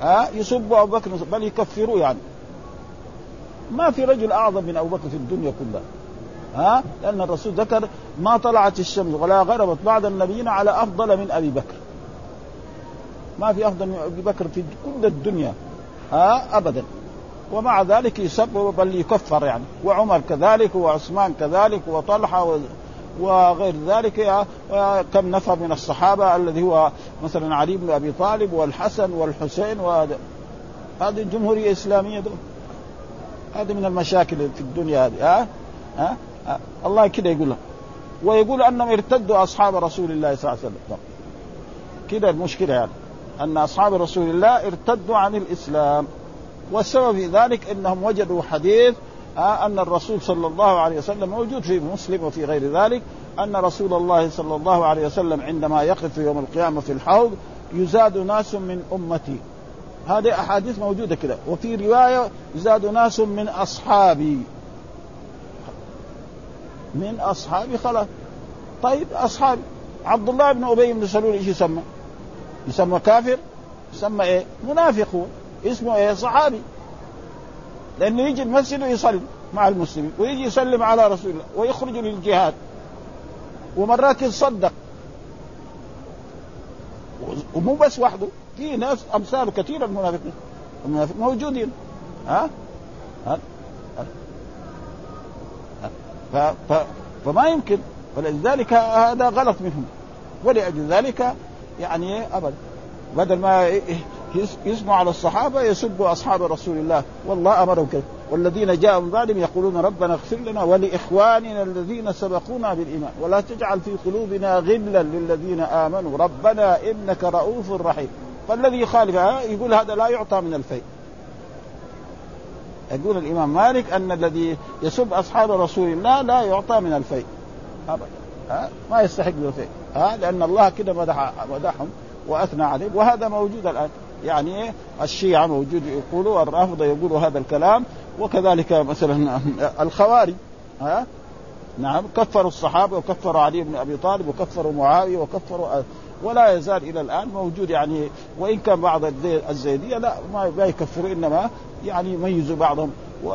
ها؟ يسبوا أبو بكر بل يكفروا يعني. ما في رجل أعظم من أبو بكر في الدنيا كلها. ها؟ لأن الرسول ذكر ما طلعت الشمس ولا غربت بعد النبيين على أفضل من أبي بكر. ما في أفضل من أبي بكر في كل الدنيا. ها؟ ابدا. ومع ذلك يسب بل يكفر يعني. وعمر كذلك وعثمان كذلك وطلحة و... وغير ذلك كم نفر من الصحابة الذي هو مثلا علي بن أبي طالب والحسن والحسين وهذا هذه الجمهوريه الاسلاميه دول. هذه من المشاكل في الدنيا هذه ها؟ ها, ها؟ الله كده يقول ويقول أنهم ارتدوا أصحاب رسول الله صلى الله عليه وسلم. كده المشكلة يعني. أن أصحاب رسول الله ارتدوا عن الإسلام. والسبب في ذلك إنهم وجدوا حديث أن الرسول صلى الله عليه وسلم موجود في مسلم وفي غير ذلك أن رسول الله صلى الله عليه وسلم عندما يقف يوم القيامة في الحوض يزاد ناس من أمتي. هذه أحاديث موجودة كده. وفي رواية يزاد ناس من أصحابي. من أصحابي خلاص. طيب اصحابي عبد الله بن أبي بن سلول إيش يسمى؟ يسمى كافر يسمى إيه؟ منافق. هو اسمه إيه؟ صحابي. لأنه يجي المسجد ويصلي مع المسلمين ويجي يسلم على رسول الله ويخرج للجهاد. ومرات يتصدق. ومو بس وحده في ناس أمثال كثيرة المنافقين. المنافق موجودين. ها؟ ها, ها؟ ف... ف... فما يمكن. فلذلك هذا غلط منهم. ولأجل ذلك يعني ابدا بدل ما يسمع على الصحابة يسبوا أصحاب رسول الله. والله أمرهم كذا. والذين جاءوا من بعدهم يقولون ربنا اغفر لنا ولإخواننا الذين سبقونا بالإيمان. ولا تجعل في قلوبنا غلا للذين آمنوا. ربنا إنك رؤوف رحيم. فالذي يخالف يقول هذا لا يعطى من الفيء. يقول الإمام مالك أن الذي يسب أصحاب رسول الله لا يعطى من الفيء. ابدا ما يستحق الفيء ها؟ لأن الله كده مدح مدحهم وأثنى عليهم. وهذا موجود الآن. يعني الشيعة موجود يقولوا الرافضة يقولوا هذا الكلام وكذلك مثلا الخوارج ها؟ نعم كفروا الصحابة وكفروا علي بن أبي طالب وكفروا معاوية وكفروا ولا يزال إلى الآن موجود يعني. وإن كان بعض الزيدية لا ما يكفروا إنما يعني يميزوا بعضهم. و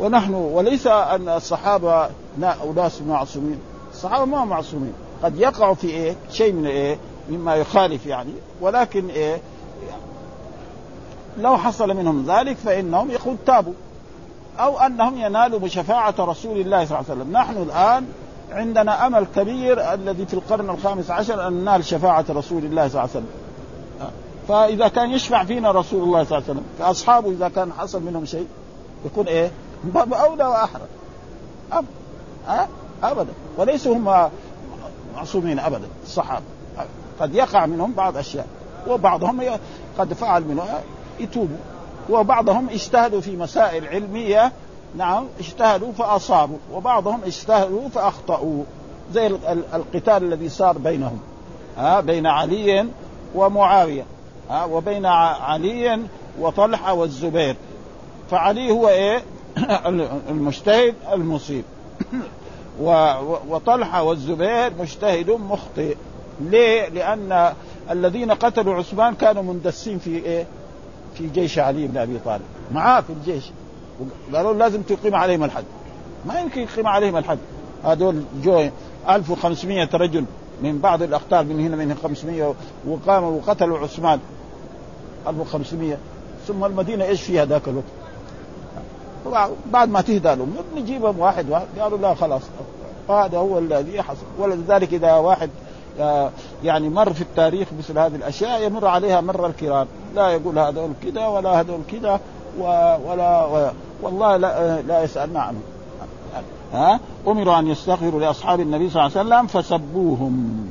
ونحن وليس أن الصحابة أناس معصومين. الصحابة ما معصومين. قد يقعوا في إيه؟ شيء من إيه؟ مما يخالف يعني. ولكن إيه؟ لو حصل منهم ذلك فإنهم يقول تابوا. أو أنهم ينالوا بشفاعة رسول الله صلى الله عليه وسلم. نحن الآن عندنا أمل كبير الذي في القرن الخامس عشر أن ننال شفاعة رسول الله صلى الله عليه وسلم. فإذا كان يشفع فينا رسول الله صلى الله عليه وسلم فاصحابه إذا كان حصل منهم شيء يكون إيه؟ باب أولى وأحرى. أب... أه؟ ابدا. وليسوا هم معصومين ابدا الصحابة. قد يقع منهم بعض أشياء وبعضهم قد فعل منه يتوبوا. وبعضهم اجتهدوا في مسائل علمية نعم اجتهدوا فأصابوا. وبعضهم اجتهدوا فأخطأوا. زي القتال الذي صار بينهم ها بين علي ومعاوية ها وبين علي وطلحة والزبير. فعلي هو إيه؟ المجتهد المصيب. وطلحة والزبير مجتهد مخطئ. ليه؟ لأن الذين قتلوا عثمان كانوا مندسين في إيه؟ في جيش علي بن أبي طالب. معاه في الجيش. قالوا لازم تقيم عليهم الحد. ما يمكن يقيم عليهم الحد. هذول جو 1500 رجل من بعض الاقطار من هنا من 500 وقاموا وقتلوا عثمان. 1500 ثم المدينة إيش فيها ذاك الوقت؟ بعد ما تهدى لهم نجيبهم واحد واحد. قالوا لا خلاص. هذا هو الذي حصل ولذلك إذا واحد آه، يعني مر في التاريخ مثل هذه الأشياء يمر عليها مر الكرام لا يقول هذول كذا ولا هذول كذا ولا والله لا, لا يسالنا عنه ها؟ أمروا أن يستغفروا لأصحاب النبي صلى الله عليه وسلم فسبوهم.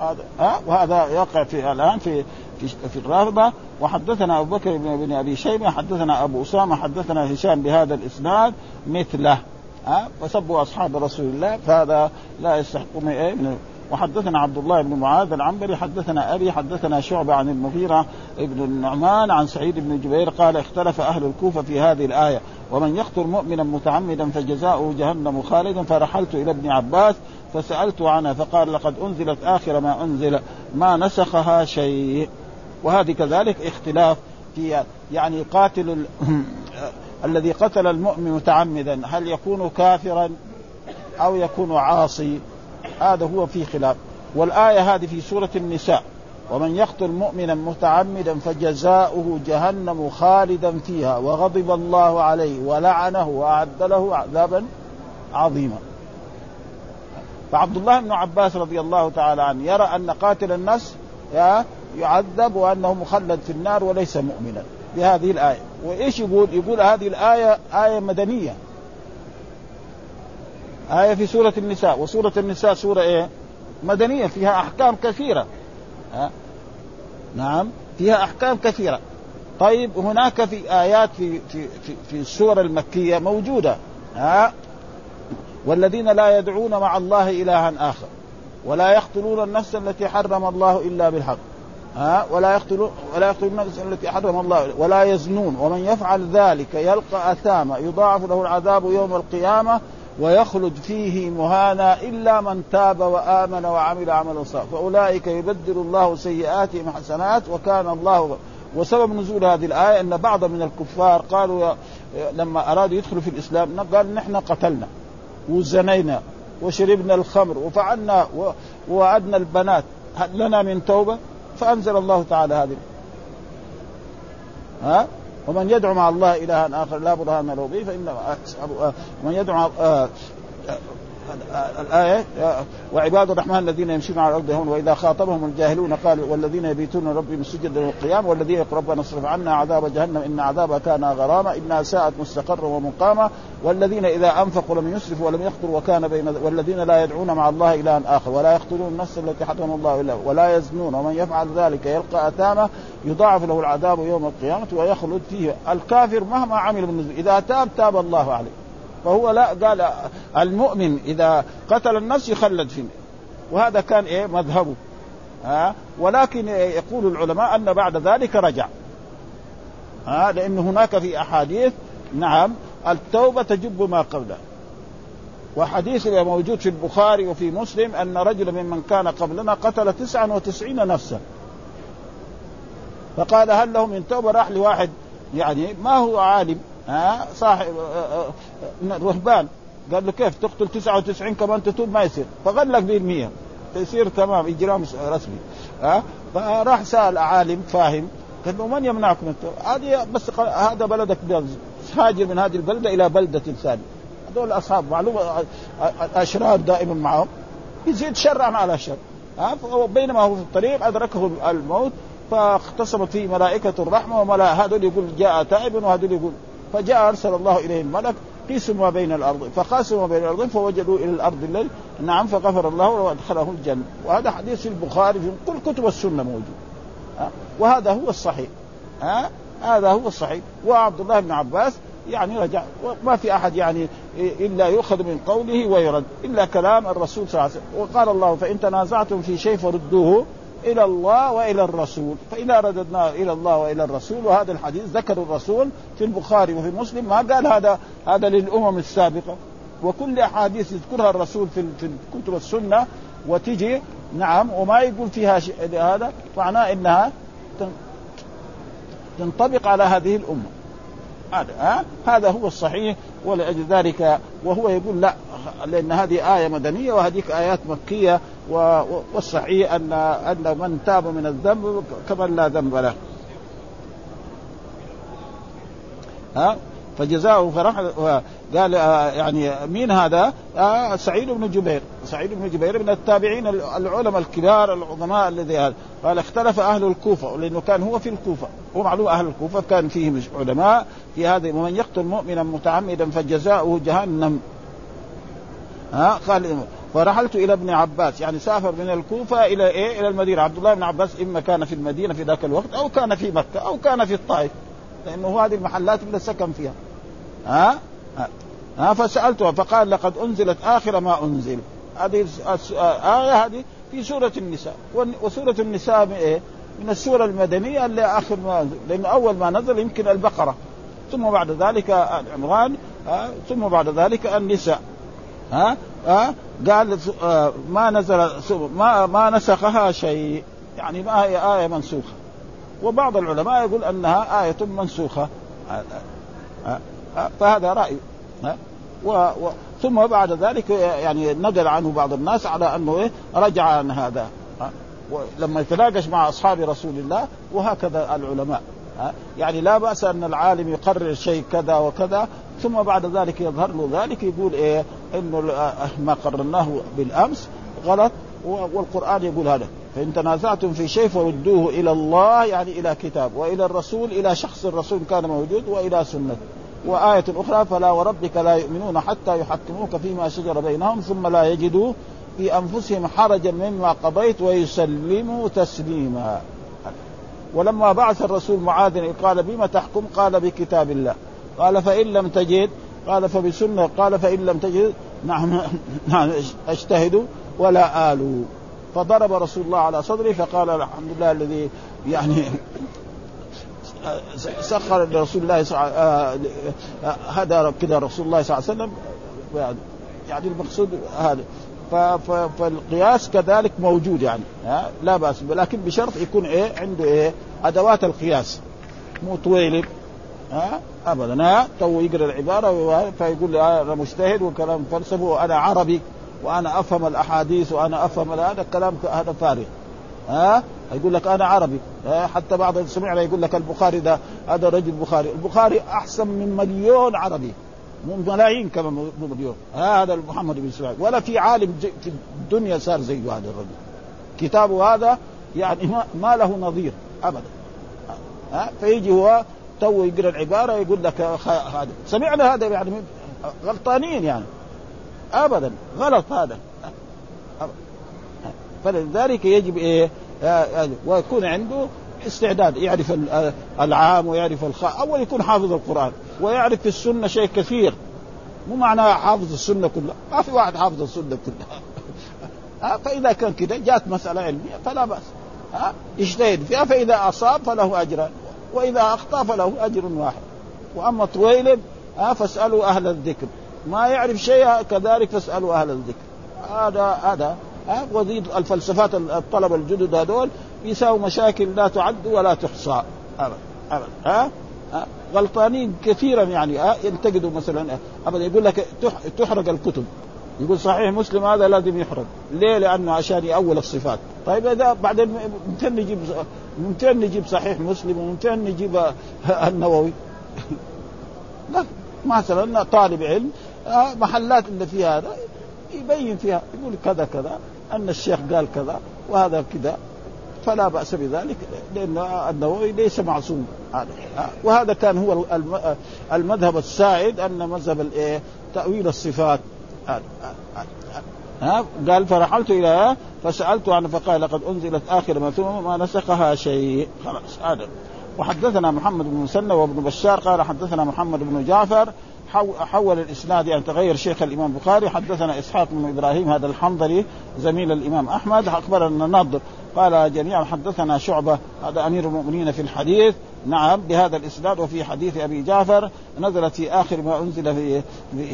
هذا ها؟ وهذا يقع في الآن في في, الرافضه وحدثنا أبو بكر بن, أبي شيبة حدثنا أبو أسامة حدثنا هشام بهذا الإسناد مثله. ها؟ فسبوا أصحاب رسول الله فهذا لا يستحق من إيه من وحدثنا عبد الله بن معاذ العنبري حدثنا أبي حدثنا شعبة عن المغيرة بن النعمان عن سعيد بن جبير قال اختلف أهل الكوفة في هذه الآية. ومن يقتل مؤمنا متعمدا فجزاؤه جهنم خالدا. فرحلت إلى ابن عباس فسألت عنها فقال لقد أنزلت آخر ما أنزل ما نسخها شيء. وهذه كذلك اختلاف في يعني قاتل ال... الذي قتل المؤمن متعمدا هل يكون كافرا أو يكون عاصي؟ هذا هو في خلاف. والآية هذه في سورة النساء ومن يقتل مؤمنا متعمدا فجزاؤه جهنم خالدا فيها وغضب الله عليه ولعنه وأعد له عذابا عظيما. فعبد الله بن عباس رضي الله تعالى عنه يرى أن قاتل النفس يعذب وأنه مخلد في النار وليس مؤمنا. بهذه الآية. وإيش يقول؟ يقول هذه الآية آية مدنية. آية في سورة النساء. وسورة النساء سورة إيه؟ مدنية. فيها أحكام كثيرة. ها؟ نعم. فيها أحكام كثيرة. طيب هناك في آيات في في في, في السور المكية موجودة. ها؟ والذين لا يدعون مع الله إلها آخر. ولا يقتلون النفس التي حرم الله إلا بالحق. ها ولا يقتلون ولا يقتلون النفس التي حرم الله ولا يزنون ومن يفعل ذلك يلقى أثاما يضاعف له العذاب يوم القيامة ويخلد فيه مهانا إلا من تاب وآمن وعمل عملا صالحا. فأولئك يبدل الله سيئاتهم حسنات وكان الله وسبب نزول هذه الآية أن بعض من الكفار قالوا لما أرادوا يدخلوا في الإسلام قال نحن قتلنا وزنينا وشربنا الخمر وفعلنا ووعدنا البنات هل لنا من توبة؟ فأنزل الله تعالى هذه. ها؟ ومن يدعو مع الله إلها آخر لا برهان له به فان من يدعو الآية وعباد الرحمن الذين يمشون على الأرض هون وإذا خاطبهم الجاهلون قالوا والذين يبيتون ربهم سجدا والقيام والذين يقول ربنا اصرف عنا عذاب جهنم إن عذابها كان غراما إنها ساءت مستقرا ومقاما والذين إذا أنفقوا لم يسرفوا ولم يقتروا وكان بين والذين لا يدعون مع الله إلها آخر ولا يقتلون النفس التي حرم الله إلا ولا يزنون ومن يفعل ذلك يلقى أثاما يضاعف له العذاب يوم القيامة ويخلد فيه الكافر مهما عمل بالنسبة إذا تاب تاب الله عليه. فهو لا قال المؤمن إذا قتل النفس يخلد فيه وهذا كان إيه مذهبه. ها؟ ولكن يقول العلماء أن بعد ذلك رجع. ها؟ لأن هناك في أحاديث نعم التوبة تجب ما قبلها وحديث موجود في البخاري وفي مسلم أن رجلا ممن كان قبلنا قتل تسعا وتسعين نفسا. فقال هل له من توبة؟ راح لواحد. يعني ما هو عالم. ها؟ صاحب رهبان قال له كيف؟ تقتل 99 كمان تتوب ما يصير. فغلق به المية. يصير تمام إجرام رسمي. ها؟ فراح سأل عالم فاهم. قال له من يمنعكم من هذه بس هذا بلدك هاجر من هذه البلده إلى بلدة ثانية. هذول أصحاب معلومة الاشرار دائما معهم. يزيد شرا على شر. ها؟ بينما هو في الطريق أدركه الموت فاختصمت فيه ملائكة الرحمة وملا هذول يقول جاء تائب وهذول يقول فجاء أرسل الله اليه الملك قيسوا ما بين الأرض فقاسوا ما بين الأرض فوجدوا إلى الأرض الليل. نعم فغفر الله وأدخله الجنة. وهذا حديث في البخاري في كل كتب السنة موجود. وهذا هو الصحيح. ها؟ هذا هو الصحيح. وعبد الله بن عباس يعني رجع وما في أحد يعني إلا يؤخذ من قوله ويرد إلا كلام الرسول صلى الله عليه وسلم. وقال الله فإن تنازعتم في شيء فردوه إلى الله وإلى الرسول. فإذا رددناه إلى الله وإلى الرسول وهذا الحديث ذكر الرسول في البخاري وفي مسلم ما قال هذا هذا للأمم السابقة. وكل أحاديث يذكرها الرسول في في كتب السنة وتجي نعم وما يقول فيها هذا معناه إنها تنطبق على هذه الأمة. هذا ها؟ هذا هو الصحيح ولأجل ذلك وهو يقول لا. لأن هذه آية مدنية وهذيك آيات مكية والصحيح ان أن من تاب من الذنب كمن لا ذنب له. ها؟ فجزاؤه فرح قال آه، يعني مين هذا؟ آه سعيد بن جبير، سعيد بن جبير من التابعين العلماء الكبار العظماء الذي هذا، قال اختلف أهل الكوفة لأنه كان هو في الكوفة، ومعلوم أهل الكوفة كان فيهم علماء في هذا ومن يقتل مؤمنا متعمدا فجزاؤه جهنم. ها؟ قال فرحلت إلى ابن عباس. يعني سافر من الكوفة إلى إيه؟ إلى المدينة، عبد الله بن عباس إما كان في المدينة في ذاك الوقت أو كان في مكة أو كان في الطائف. لأنه هذه المحلات اللي سكن فيها. ها؟ ها؟ فسالته فقال لقد أنزلت آخر ما أنزل. هذه الايه هذه في سورة النساء. وسورة النساء من إيه؟ من السورة المدنية اللي آخر ما أنزل. لأنه أول ما نزل يمكن البقرة. ثم بعد ذلك عمران ثم بعد ذلك النساء. ها؟ ها؟ قال ما نزل ما ما نسخها شيء. يعني ما هي آية منسوخة. وبعض العلماء يقول أنها آية منسوخة. فهذا رأي. و... و... ثم بعد ذلك يعني نقل عنه بعض الناس على أنه إيه؟ رجع عن هذا. لما يتناقش مع أصحاب رسول الله وهكذا العلماء. يعني لا بأس أن العالم يقرر شيء كذا وكذا ثم بعد ذلك يظهر له ذلك يقول إيه إنه ما قررناه بالأمس غلط والقرآن يقول هذا. فإن تنازعتم في شيء فردوه إلى الله يعني إلى كتاب وإلى الرسول إلى شخص الرسول كان موجود وإلى سنته وآية أخرى فلا وربك لا يؤمنون حتى يحكموك فيما شجر بينهم ثم لا يجدوا في أنفسهم حرجا مما قضيت ويسلموا تسليما. ولما بعث الرسول معاذ قال بما تحكم؟ قال بكتاب الله. قال فإن لم تجد قال فبسنة قال فإن لم تجد نعم نعم اجتهدوا ولا آلوا فضرب رسول الله على صدره فقال الحمد لله الذي يعني سخر لرسول الله عليه وسلم هذا كذا رسول الله صلى الله عليه وسلم. يعني المقصود هذا. فالقياس كذلك موجود يعني لا بأس لكن بشرط يكون إيه عنده إيه أدوات القياس. مو طويل. ها؟ ابدا. ها؟ تو يقرأ العبارة فيقول أنا مجتهد وكلام فلسفه وأنا عربي وأنا أفهم الأحاديث وأنا أفهم هذا الكلام هذا فارغ. ها؟ يقول لك أنا عربي. حتى بعض سمعنا يقول لك البخاري ده هذا رجل بخاري. البخاري أحسن من مليون عربي. ملايين كما مليون. هذا محمد بن إسماعيل. ولا في عالم في الدنيا صار زي هذا الرجل. كتابه هذا يعني ما له نظير. ابدا. ها؟ فيجي هو تو يقرأ العبارة يقول لك هذا. سمعنا هذا يعني غلطانين يعني. ابدا غلط هذا. فلذلك يجب إيه؟ ويكون عنده استعداد يعرف العام ويعرف الخاء أول يكون حافظ القرآن ويعرف في السنة شيء كثير. مو معناه حافظ السنة كلها. ما في واحد حافظ السنة كلها. فإذا كان كذا جات مسألة علمية فلا بأس. ها يجتهد فيها فإذا أصاب فله أجران. وإذا أخطأ فله أجر واحد. وأما طويل فاسألوا أهل الذكر. ما يعرف شيء كذلك فاسألوا أهل الذكر. هذا هذا وزيد الفلسفات الطلبة الجدد هذول يساووا مشاكل لا تعد ولا تحصى. ابدا ابدا ها غلطانين كثيرا يعني ينتقدوا مثلا ابدا يقول لك تحرق الكتب. يقول صحيح مسلم هذا لازم يحرق. ليه؟ لأنه عشان يأول الصفات طيب إذا بعدين ممكن نجيب ممكن نجيب صحيح مسلم وممكن نجيب النووي؟ لا. مثلا طالب علم محلات اللي فيها هذا يبين فيها يقول كذا كذا أن الشيخ قال كذا وهذا كذا. فلا بأس بذلك لأن النووي ليس معصوم. وهذا كان هو المذهب السائد أن مذهب الإيه؟ تأويل الصفات. ها؟ قال فرحلت إلى فسألت عنه فقال لقد أنزلت آخر ما ثم ما نسخها شيء. خلاص هذا. وحدثنا محمد بن مسنى وابن بشار قال حدثنا محمد بن جعفر. حول الإسناد يعني تغير شيخ الإمام البخاري حدثنا إسحاق بن إبراهيم هذا الحنظلي زميل الإمام أحمد. أخبرنا نضر قال جميعا حدثنا شعبة هذا أمير المؤمنين في الحديث. نعم بهذا الإسناد وفي حديث أبي جعفر نزلت في آخر ما أنزل في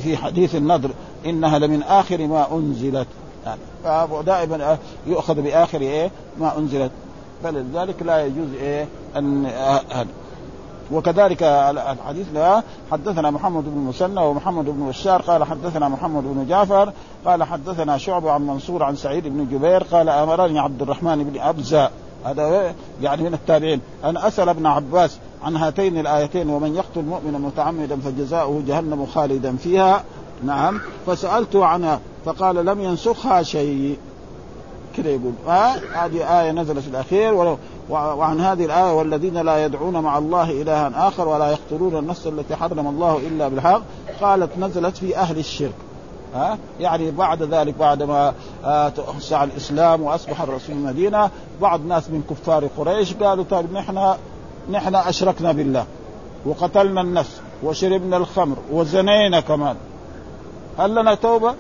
في حديث النضر إنها لمن آخر ما أنزلت. يعني دائما يؤخذ بآخر إيه ما أنزلت. فلذلك لا يجوز إيه أن هذا. وكذلك الحديث لا حدثنا محمد بن مسنى ومحمد بن بشار قال حدثنا محمد بن جعفر قال حدثنا شعبة عن منصور عن سعيد بن جبير قال أمرني عبد الرحمن بن أبزة. هذا يعني من التابعين. أن أسأل ابن عباس عن هاتين الآيتين ومن يقتل مؤمنا متعمدا فجزاؤه جهنم خالدا فيها. نعم. فسالته عنها فقال لم ينسخها شيء. كذا يقول. هذه آية نزلت في الأخير وعن هذه الآية والذين لا يدعون مع الله إلها آخر ولا يقتلون النفس التي حرم الله إلا بالحق قالت نزلت في أهل الشرك. ها؟ يعني بعد ذلك بعد ما توسع الإسلام وأصبح الرسول المدينة بعض ناس من كفار قريش قالوا طيب نحن نحن أشركنا بالله وقتلنا النفس وشربنا الخمر وزنينا كمان. هل لنا توبة؟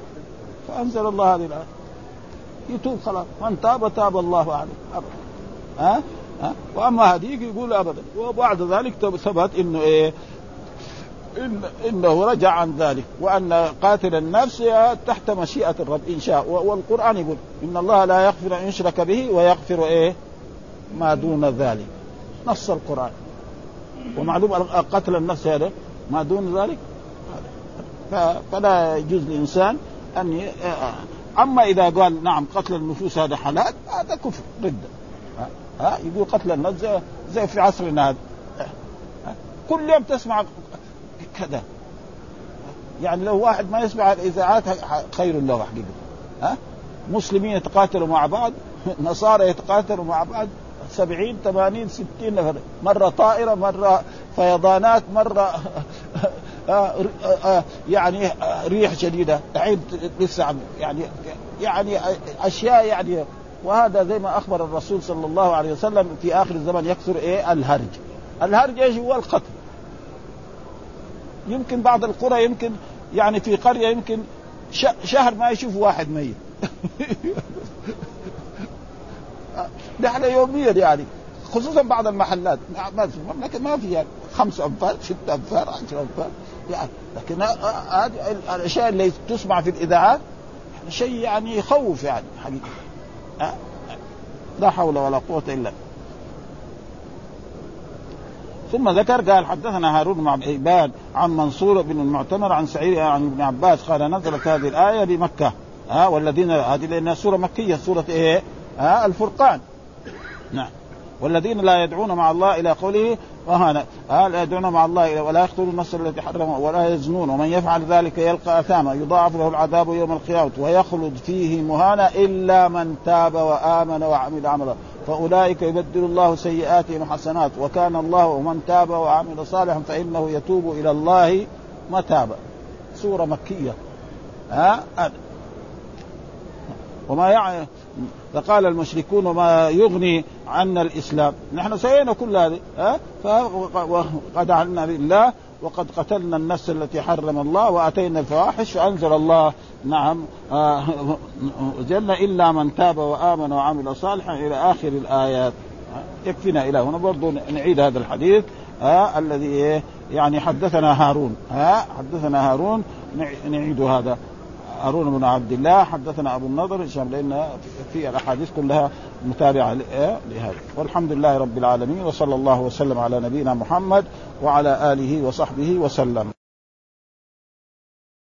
فأنزل الله هذه الآية. يتوب خلاص. من تاب تاب الله عليه. ها؟ ها؟ وأما هذيك يقول ابدا. وبعد ذلك ثبت إنه إيه؟ إن إنه رجع عن ذلك وأن قاتل النفس تحت مشيئة الرب. إن شاء والقرآن يقول إن الله لا يغفر أن يشرك به ويغفر إيه؟ ما دون ذلك. نص القرآن. ومعلوم قتل النفس هذا ما دون ذلك؟ فلا يجوز للإنسان أن أما إذا قال نعم قتل النفوس هذا حلال هذا كفر ردة ها؟ يقول قتل النفس زي في عصرنا هذا. كل يوم تسمع كذا. يعني لو واحد ما يسمع الإذاعات خير له حقيقه ها؟ مسلمين يتقاتلوا مع بعض نصارى يتقاتلوا مع بعض سبعين ثمانين ستين نفر. مرة طائرة مرة فيضانات مرة آه، آه، يعني ريح شديدة. الحين لسه يعني يعني أشياء يعني. وهذا زي ما أخبر الرسول صلى الله عليه وسلم في آخر الزمن يكثر إيه؟ الهرج. الهرج إيش؟ هو القتل. يمكن بعض القرى يمكن يعني في قرية يمكن شهر ما يشوف واحد ميت. نحن يوميا يعني خصوصا بعض المحلات. ما في لكن ما في يعني خمس أنفار ست أنفار عشر أنفار. يعني لكن هذه الأشياء اللي تسمع في الإذاعات شيء يعني يخوف يعني. حقيقة. لا حول ولا قوة إلا ثم ذكر قال حدثنا هارون بن عباد عن منصور بن المعتمر عن سعيد عن ابن عباس قال نزلت هذه الآية بمكة. ها والذين هذه لأنها سورة مكية سورة إيه؟ ها الفرقان. نعم. والذين لا يدعون مع الله إلى قوله وهنا لا. يدعون مع الله ولا يقتلون النفس التي حرم ولا يزنون؟ ومن يفعل ذلك يلقى أثاما يضاعف له العذاب يوم القيامة ويخلد فيه مهانا إلا من تاب وآمن وعمل عملا. فأولئك يبدل الله سيئاتهم حسنات وكان الله ومن تاب وعمل صالحا فإنه يتوب إلى الله متابا. سورة مكية. ها؟ وما يعني فقال المشركون وما يغني عنا الإسلام. نحن سوينا كل هذه ها؟ فقد عنا لله وقد قتلنا النفس التي حرم الله وأتينا الفواحش فأنزل الله. نعم آه جل إلا من تاب وآمن وعمل صالحا إلى آخر الآيات. يكفينا إلى هنا. برضو نعيد هذا الحديث آه الذي يعني حدثنا هارون ها؟ حدثنا هارون نعيد هذا. هارون بن عبد الله حدثنا أبو النضر هشام لأن في الأحاديث كلها متابعة لهذا. والحمد لله رب العالمين وصلى الله وسلم على نبينا محمد وعلى آله وصحبه وسلم.